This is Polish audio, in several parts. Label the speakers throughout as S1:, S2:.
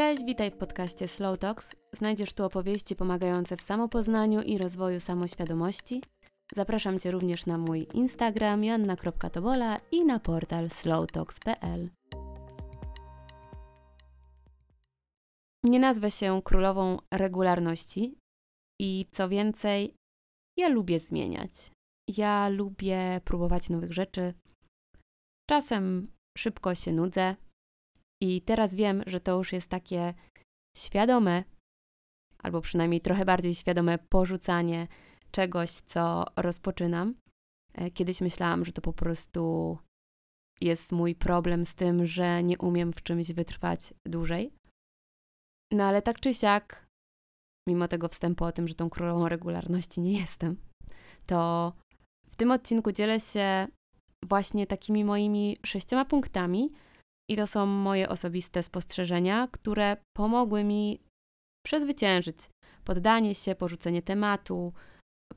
S1: Cześć, witaj w podcaście Slow Talks. Znajdziesz tu opowieści pomagające w samopoznaniu i rozwoju samoświadomości. Zapraszam Cię również na mój Instagram joanna.tobola i na portal slowtalks.pl. Nie nazwę się królową regularności i co więcej, ja lubię zmieniać. Ja lubię próbować nowych rzeczy. Czasem szybko się nudzę, i teraz wiem, że to już jest takie świadome, albo przynajmniej trochę bardziej świadome porzucanie czegoś, co rozpoczynam. E, kiedyś myślałam, że to po prostu jest mój problem z tym, że nie umiem w czymś wytrwać dłużej. No ale tak czy siak, mimo tego wstępu o tym, że tą królową regularności nie jestem, to w tym odcinku dzielę się właśnie takimi moimi sześcioma punktami, i to są moje osobiste spostrzeżenia, które pomogły mi przezwyciężyć poddanie się, porzucenie tematu,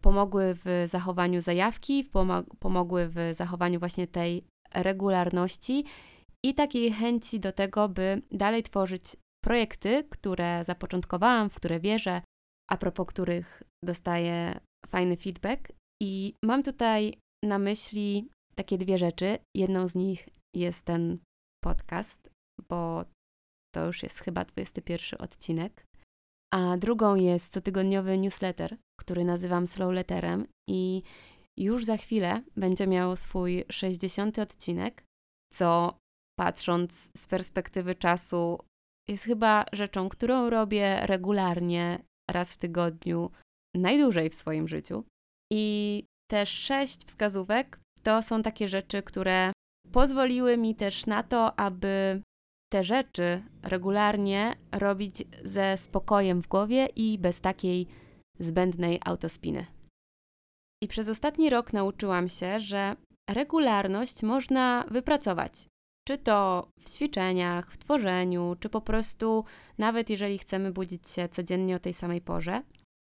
S1: pomogły w zachowaniu zajawki, pomogły w zachowaniu właśnie tej regularności i takiej chęci do tego, by dalej tworzyć projekty, które zapoczątkowałam, w które wierzę, a propos których dostaję fajny feedback. I mam tutaj na myśli takie dwie rzeczy. Jedną z nich jest ten podcast, bo to już jest chyba 21 odcinek. A drugą jest cotygodniowy newsletter, który nazywam Slow Letterem i już za chwilę będzie miał swój 60 odcinek, co patrząc z perspektywy czasu jest chyba rzeczą, którą robię regularnie raz w tygodniu, najdłużej w swoim życiu. I te sześć wskazówek to są takie rzeczy, które pozwoliły mi też na to, aby te rzeczy regularnie robić ze spokojem w głowie i bez takiej zbędnej autospiny. I przez ostatni rok nauczyłam się, że regularność można wypracować. Czy to w ćwiczeniach, w tworzeniu, czy po prostu nawet jeżeli chcemy budzić się codziennie o tej samej porze.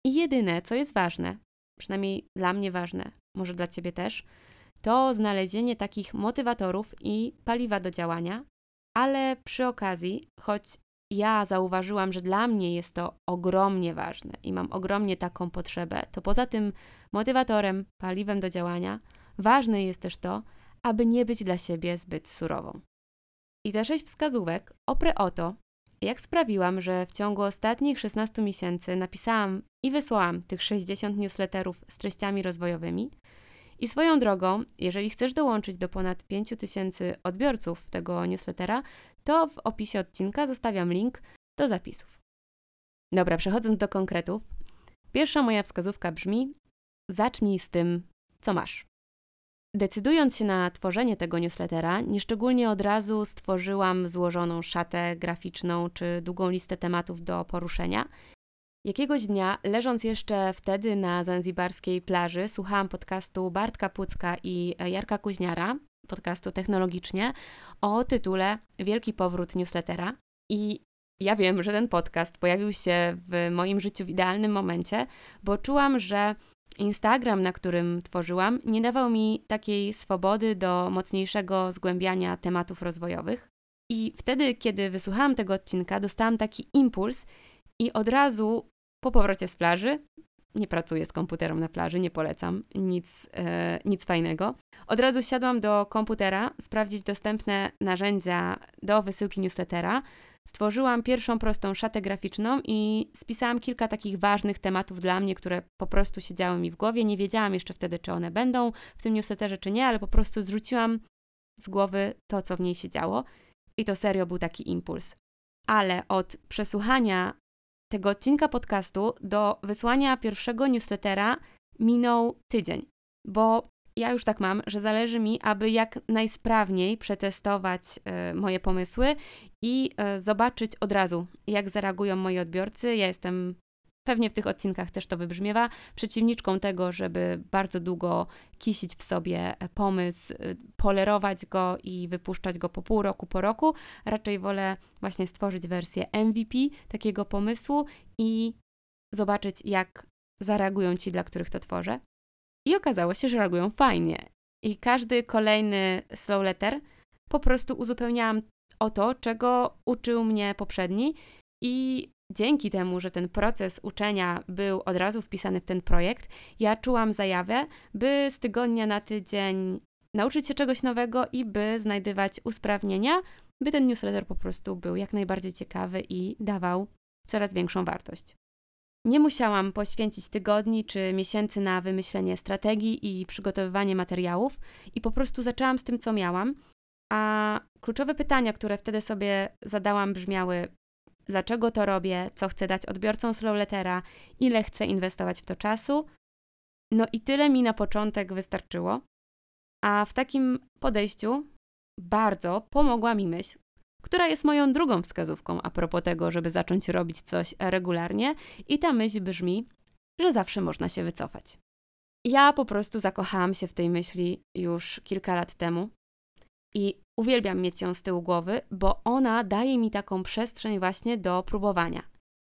S1: I jedyne, co jest ważne, przynajmniej dla mnie ważne, może dla ciebie też, to znalezienie takich motywatorów i paliwa do działania, ale przy okazji, choć ja zauważyłam, że dla mnie jest to ogromnie ważne i mam ogromnie taką potrzebę, to poza tym motywatorem, paliwem do działania, ważne jest też to, aby nie być dla siebie zbyt surową. I te sześć wskazówek oprę o to, jak sprawiłam, że w ciągu ostatnich 16 miesięcy napisałam i wysłałam tych 60 newsletterów z treściami rozwojowymi, i swoją drogą, jeżeli chcesz dołączyć do ponad 5000 odbiorców tego newslettera, to w opisie odcinka zostawiam link do zapisów. Dobra, przechodząc do konkretów. Pierwsza moja wskazówka brzmi: zacznij z tym, co masz. Decydując się na tworzenie tego newslettera, nieszczególnie od razu stworzyłam złożoną szatę graficzną czy długą listę tematów do poruszenia Jakiegoś dnia, leżąc jeszcze wtedy na zanzibarskiej plaży, słuchałam podcastu Bartka Pucka i Jarka Kuźniara, podcastu Technologicznie, o tytule Wielki powrót newslettera. I ja wiem, że ten podcast pojawił się w moim życiu w idealnym momencie, bo czułam, że Instagram, na którym tworzyłam, nie dawał mi takiej swobody do mocniejszego zgłębiania tematów rozwojowych. I wtedy, kiedy wysłuchałam tego odcinka, dostałam taki impuls i od razu po powrocie z plaży, nie pracuję z komputerem na plaży, nie polecam, nic, e, nic fajnego. Od razu siadłam do komputera, sprawdzić dostępne narzędzia do wysyłki newslettera. Stworzyłam pierwszą prostą szatę graficzną i spisałam kilka takich ważnych tematów dla mnie, które po prostu siedziały mi w głowie. Nie wiedziałam jeszcze wtedy, czy one będą w tym newsletterze, czy nie, ale po prostu zrzuciłam z głowy to, co w niej się działo. I to serio był taki impuls. Ale od przesłuchania tego odcinka podcastu do wysłania pierwszego newslettera minął tydzień, bo ja już tak mam, że zależy mi, aby jak najsprawniej przetestować y, moje pomysły i y, zobaczyć od razu, jak zareagują moi odbiorcy. Ja jestem Pewnie w tych odcinkach też to wybrzmiewa. Przeciwniczką tego, żeby bardzo długo kisić w sobie pomysł, y, polerować go i wypuszczać go po pół roku, po roku. Raczej wolę właśnie stworzyć wersję MVP takiego pomysłu i zobaczyć, jak zareagują ci, dla których to tworzę. I okazało się, że reagują fajnie. I każdy kolejny slow letter po prostu uzupełniałam o to, czego uczył mnie poprzedni I dzięki temu, że ten proces uczenia był od razu wpisany w ten projekt, ja czułam zajawę, by z tygodnia na tydzień nauczyć się czegoś nowego i by znajdywać usprawnienia, by ten newsletter po prostu był jak najbardziej ciekawy i dawał coraz większą wartość. Nie musiałam poświęcić tygodni czy miesięcy na wymyślenie strategii i przygotowywanie materiałów, i po prostu zaczęłam z tym, co miałam. A kluczowe pytania, które wtedy sobie zadałam, brzmiały: dlaczego to robię, co chcę dać odbiorcom slowlettera, ile chcę inwestować w to czasu. No i tyle mi na początek wystarczyło. A w takim podejściu bardzo pomogła mi myśl, która jest moją drugą wskazówką a propos tego, żeby zacząć robić coś regularnie, i ta myśl brzmi, że zawsze można się wycofać. Ja po prostu zakochałam się w tej myśli już kilka lat temu i uwielbiam mieć ją z tyłu głowy, bo ona daje mi taką przestrzeń właśnie do próbowania.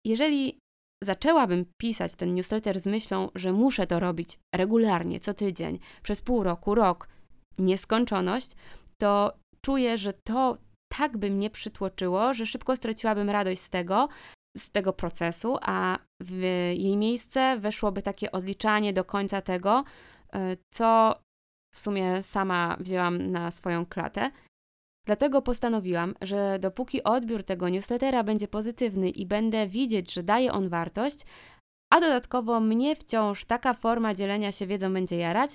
S1: Jeżeli zaczęłabym pisać ten newsletter z myślą, że muszę to robić regularnie, co tydzień, przez pół roku, rok, nieskończoność, to czuję, że to tak by mnie przytłoczyło, że szybko straciłabym radość z tego, z tego procesu, a w jej miejsce weszłoby takie odliczanie do końca tego, e, co w sumie sama wzięłam na swoją klatę. Dlatego postanowiłam, że dopóki odbiór tego newslettera będzie pozytywny i będę widzieć, że daje on wartość, a dodatkowo mnie wciąż taka forma dzielenia się wiedzą będzie jarać,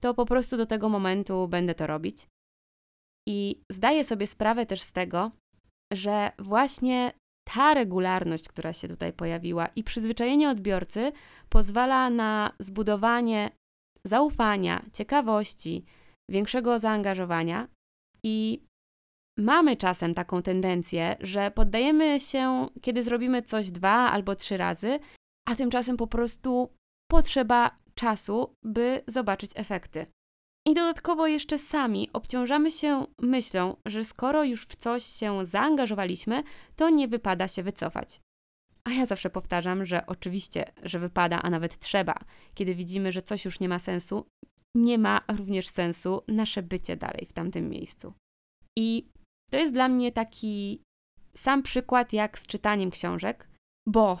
S1: to po prostu do tego momentu będę to robić. I zdaję sobie sprawę też z tego, że właśnie ta regularność, która się tutaj pojawiła i przyzwyczajenie odbiorcy pozwala na zbudowanie zaufania, ciekawości, większego zaangażowania i mamy czasem taką tendencję, że poddajemy się, kiedy zrobimy coś dwa albo trzy razy, a tymczasem po prostu potrzeba czasu, by zobaczyć efekty. I dodatkowo jeszcze sami obciążamy się myślą, że skoro już w coś się zaangażowaliśmy, to nie wypada się wycofać. A ja zawsze powtarzam, że oczywiście, że wypada, a nawet trzeba. Kiedy widzimy, że coś już nie ma sensu, nie ma również sensu nasze bycie dalej w tamtym miejscu. I to jest dla mnie taki sam przykład jak z czytaniem książek, bo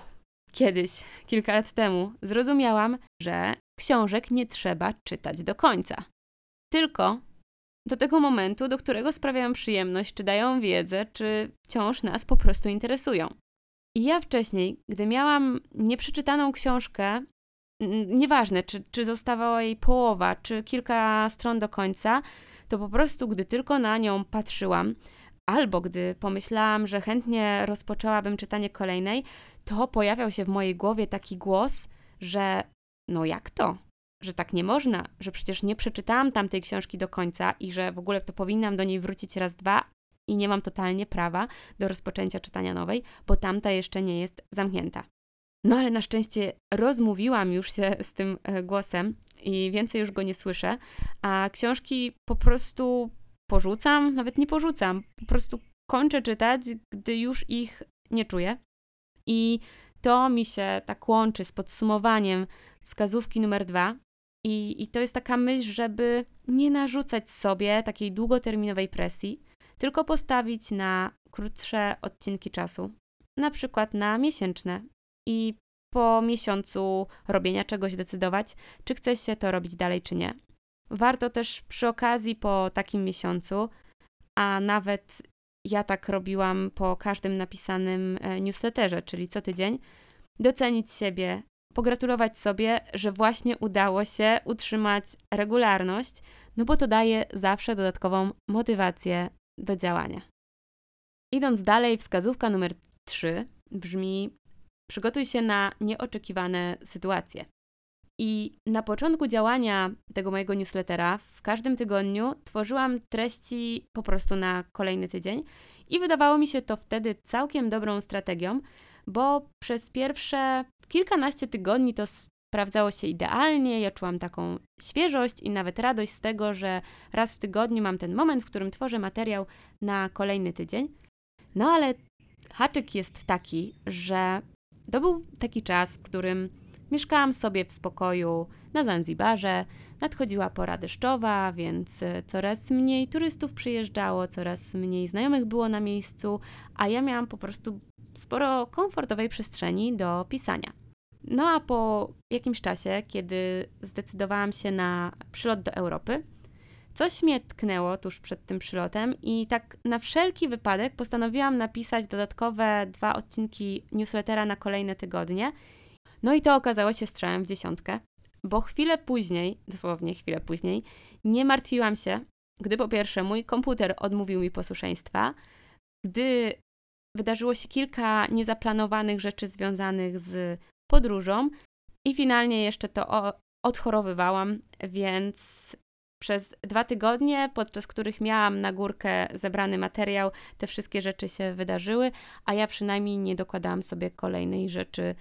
S1: kiedyś, kilka lat temu, zrozumiałam, że książek nie trzeba czytać do końca. Tylko do tego momentu, do którego sprawiają przyjemność, czy dają wiedzę, czy wciąż nas po prostu interesują. I ja wcześniej, gdy miałam nieprzeczytaną książkę, nieważne, czy, czy zostawała jej połowa, czy kilka stron do końca, to po prostu, gdy tylko na nią patrzyłam, albo gdy pomyślałam, że chętnie rozpoczęłabym czytanie kolejnej, to pojawiał się w mojej głowie taki głos, że no jak to? Że tak nie można, że przecież nie przeczytałam tamtej książki do końca i że w ogóle to powinnam do niej wrócić raz, dwa i nie mam totalnie prawa do rozpoczęcia czytania nowej, bo tamta jeszcze nie jest zamknięta. No ale na szczęście rozmówiłam już się z tym e, głosem i więcej już go nie słyszę, a książki po prostu porzucam, nawet nie porzucam, po prostu kończę czytać, gdy już ich nie czuję. I to mi się tak łączy z podsumowaniem wskazówki numer dwa. I, I to jest taka myśl, żeby nie narzucać sobie takiej długoterminowej presji, tylko postawić na krótsze odcinki czasu, na przykład na miesięczne i po miesiącu robienia czegoś decydować, czy chce się to robić dalej, czy nie. Warto też przy okazji po takim miesiącu, a nawet ja tak robiłam po każdym napisanym e, newsletterze, czyli co tydzień, docenić siebie, pogratulować sobie, że właśnie udało się utrzymać regularność, no bo to daje zawsze dodatkową motywację do działania. Idąc dalej, wskazówka numer 3 brzmi: przygotuj się na nieoczekiwane sytuacje. I na początku działania tego mojego newslettera w każdym tygodniu tworzyłam treści po prostu na kolejny tydzień i wydawało mi się to wtedy całkiem dobrą strategią, bo przez pierwsze kilkanaście tygodni to sprawdzało się idealnie. Ja czułam taką świeżość i nawet radość z tego, że raz w tygodniu mam ten moment, w którym tworzę materiał na kolejny tydzień. No ale haczyk jest taki, że to był taki czas, w którym mieszkałam sobie w spokoju na Zanzibarze. Nadchodziła pora deszczowa, więc coraz mniej turystów przyjeżdżało, coraz mniej znajomych było na miejscu, a ja miałam po prostu sporo komfortowej przestrzeni do pisania. No a po jakimś czasie, kiedy zdecydowałam się na przylot do Europy, coś mnie tknęło tuż przed tym przylotem i tak na wszelki wypadek postanowiłam napisać dodatkowe dwa odcinki newslettera na kolejne tygodnie. No i to okazało się strzałem w dziesiątkę, bo chwilę później, dosłownie chwilę później, nie martwiłam się, gdy po pierwsze mój komputer odmówił mi posłuszeństwa, gdy wydarzyło się kilka niezaplanowanych rzeczy związanych z podróżą i finalnie jeszcze to odchorowywałam, więc przez dwa tygodnie, podczas których miałam na górkę zebrany materiał, te wszystkie rzeczy się wydarzyły, a ja przynajmniej nie dokładałam sobie kolejnej rzeczy,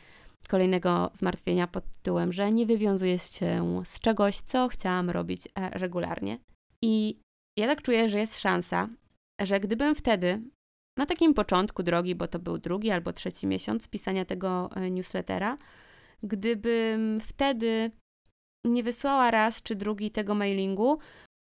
S1: kolejnego zmartwienia pod tytułem, że nie wywiązuję się z czegoś, co chciałam robić e, regularnie. I ja tak czuję, że jest szansa, że gdybym wtedy na takim początku drogi, bo to był drugi albo trzeci miesiąc pisania tego e, newslettera, gdybym wtedy nie wysłała raz czy drugi tego mailingu,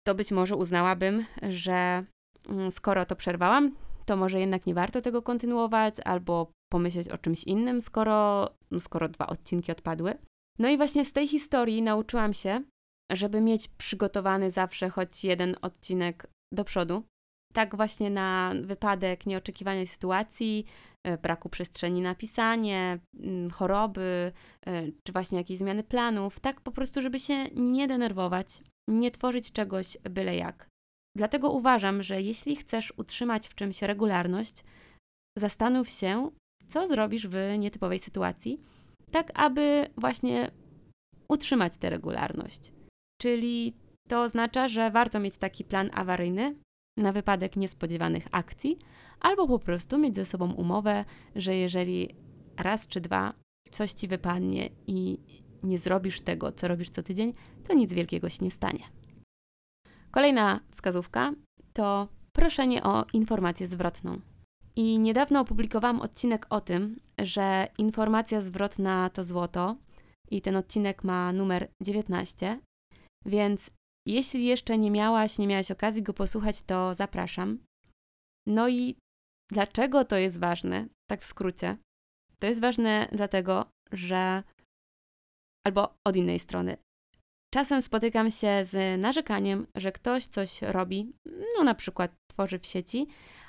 S1: to być może uznałabym, że mm, skoro to przerwałam, to może jednak nie warto tego kontynuować, albo pomyśleć o czymś innym, skoro, no skoro dwa odcinki odpadły. No i właśnie z tej historii nauczyłam się, żeby mieć przygotowany zawsze choć jeden odcinek do przodu, tak właśnie na wypadek nieoczekiwanej sytuacji, e, braku przestrzeni na pisanie, mm, choroby, e, czy właśnie jakieś zmiany planów, tak po prostu, żeby się nie denerwować, nie tworzyć czegoś byle jak. Dlatego uważam, że jeśli chcesz utrzymać w czymś regularność, zastanów się, co zrobisz w nietypowej sytuacji, tak aby właśnie utrzymać tę regularność. Czyli to oznacza, że warto mieć taki plan awaryjny, na wypadek niespodziewanych akcji, albo po prostu mieć ze sobą umowę, że jeżeli raz czy dwa coś ci wypadnie i nie zrobisz tego, co robisz co tydzień, to nic wielkiego się nie stanie. Kolejna wskazówka to proszenie o informację zwrotną. I niedawno opublikowałam odcinek o tym, że informacja zwrotna to złoto i ten odcinek ma numer 19, więc jeśli jeszcze nie miałaś, nie miałaś okazji go posłuchać, to zapraszam. No i dlaczego to jest ważne? Tak w skrócie. To jest ważne dlatego, że albo od innej strony. Czasem spotykam się z narzekaniem, że ktoś coś robi, no na przykład tworzy w sieci,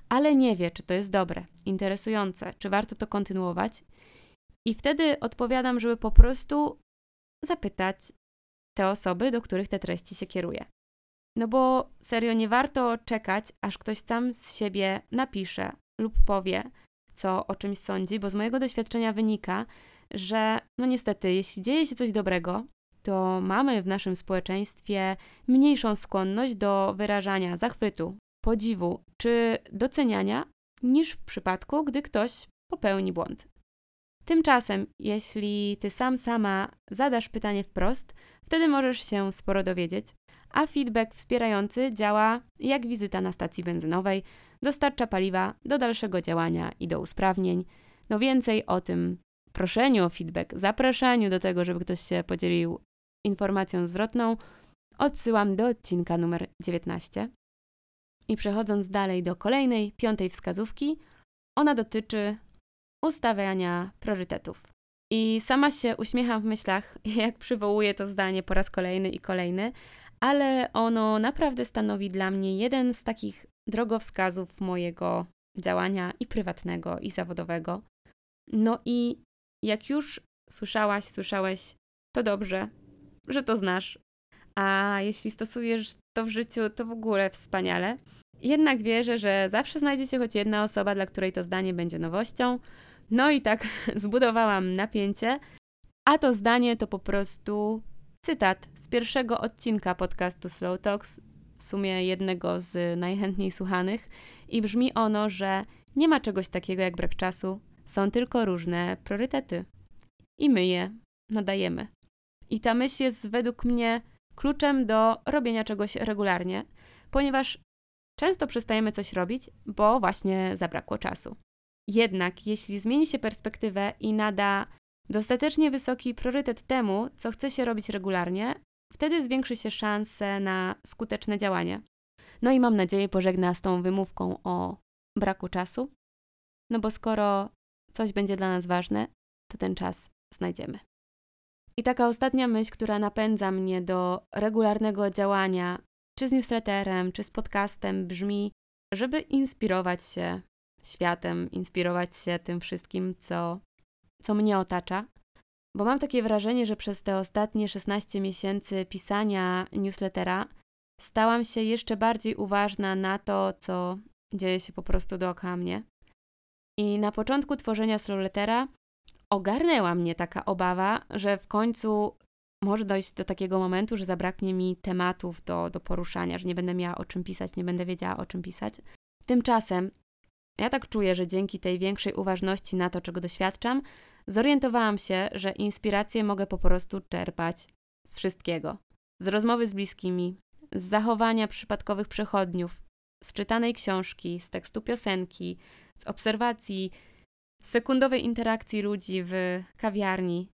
S1: ale nie wie, czy to jest dobre, interesujące, czy warto to kontynuować. I wtedy odpowiadam, żeby po prostu zapytać, te osoby, do których te treści się kieruje. No bo serio nie warto czekać, aż ktoś sam z siebie napisze lub powie, co o czymś sądzi, bo z mojego doświadczenia wynika, że no niestety, jeśli dzieje się coś dobrego, to mamy w naszym społeczeństwie mniejszą skłonność do wyrażania zachwytu, podziwu czy doceniania niż w przypadku, gdy ktoś popełni błąd. Tymczasem, jeśli ty sam sama zadasz pytanie wprost, wtedy możesz się sporo dowiedzieć, a feedback wspierający działa jak wizyta na stacji benzynowej, dostarcza paliwa do dalszego działania i do usprawnień. No więcej o tym proszeniu o feedback, zapraszaniu do tego, żeby ktoś się podzielił informacją zwrotną, odsyłam do odcinka numer 19. I przechodząc dalej do kolejnej, piątej wskazówki, ona dotyczy ustawiania priorytetów. I sama się uśmiecham w myślach, jak przywołuję to zdanie po raz kolejny i kolejny, ale ono naprawdę stanowi dla mnie jeden z takich drogowskazów mojego działania i prywatnego, i zawodowego. No i jak już słyszałaś, słyszałeś, to dobrze, że to znasz. A jeśli stosujesz to w życiu, to w ogóle wspaniale. Jednak wierzę, że zawsze znajdzie się choć jedna osoba, dla której to zdanie będzie nowością, no i tak zbudowałam napięcie, a to zdanie to po prostu cytat z pierwszego odcinka podcastu Slow Talks, w sumie jednego z najchętniej słuchanych, i brzmi ono, że nie ma czegoś takiego jak brak czasu, są tylko różne priorytety. I my je nadajemy. I ta myśl jest według mnie kluczem do robienia czegoś regularnie, ponieważ często przestajemy coś robić, bo właśnie zabrakło czasu. Jednak jeśli zmieni się perspektywę i nada dostatecznie wysoki priorytet temu, co chce się robić regularnie, wtedy zwiększy się szanse na skuteczne działanie. No i mam nadzieję pożegna z tą wymówką o braku czasu. No bo skoro coś będzie dla nas ważne, to ten czas znajdziemy. I taka ostatnia myśl, która napędza mnie do regularnego działania, czy z newsletterem, czy z podcastem, brzmi, żeby inspirować się światem, inspirować się tym wszystkim, co, co mnie otacza. Bo mam takie wrażenie, że przez te ostatnie 16 miesięcy pisania newslettera stałam się jeszcze bardziej uważna na to, co dzieje się po prostu dookoła mnie. I na początku tworzenia slowlettera ogarnęła mnie taka obawa, że w końcu może dojść do takiego momentu, że zabraknie mi tematów do, do poruszania, że nie będę miała o czym pisać, nie będę wiedziała o czym pisać. Tymczasem ja tak czuję, że dzięki tej większej uważności na to, czego doświadczam, zorientowałam się, że inspirację mogę po prostu czerpać z wszystkiego. Z rozmowy z bliskimi, z zachowania przypadkowych przechodniów, z czytanej książki, z tekstu piosenki, z obserwacji sekundowej interakcji ludzi w kawiarni,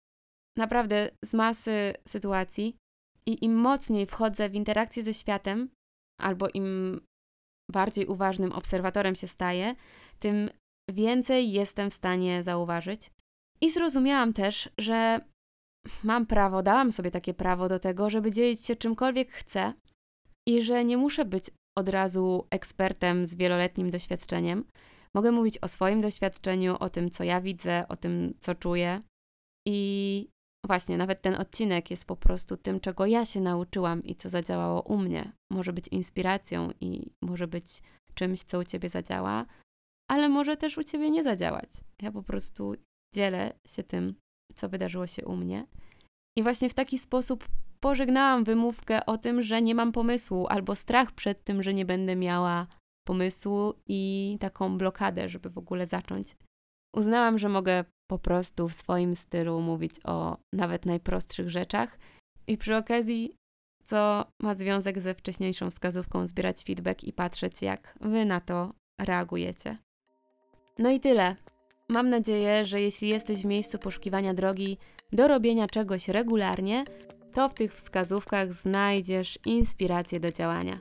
S1: naprawdę z masy sytuacji. I im mocniej wchodzę w interakcję ze światem, albo im bardziej uważnym obserwatorem się staję, tym więcej jestem w stanie zauważyć. I zrozumiałam też, że mam prawo, dałam sobie takie prawo do tego, żeby dzielić się czymkolwiek chcę i że nie muszę być od razu ekspertem z wieloletnim doświadczeniem. Mogę mówić o swoim doświadczeniu, o tym, co ja widzę, o tym, co czuję. I właśnie, nawet ten odcinek jest po prostu tym, czego ja się nauczyłam i co zadziałało u mnie. Może być inspiracją i może być czymś, co u ciebie zadziała, ale może też u ciebie nie zadziałać. Ja po prostu dzielę się tym, co wydarzyło się u mnie. I właśnie w taki sposób pożegnałam wymówkę o tym, że nie mam pomysłu, albo strach przed tym, że nie będę miała pomysłu i taką blokadę, żeby w ogóle zacząć. Uznałam, że mogę po prostu w swoim stylu mówić o nawet najprostszych rzeczach i przy okazji, co ma związek ze wcześniejszą wskazówką, zbierać feedback i patrzeć, jak wy na to reagujecie. No i tyle. Mam nadzieję, że jeśli jesteś w miejscu poszukiwania drogi do robienia czegoś regularnie, to w tych wskazówkach znajdziesz inspirację do działania.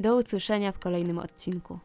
S1: Do usłyszenia w kolejnym odcinku.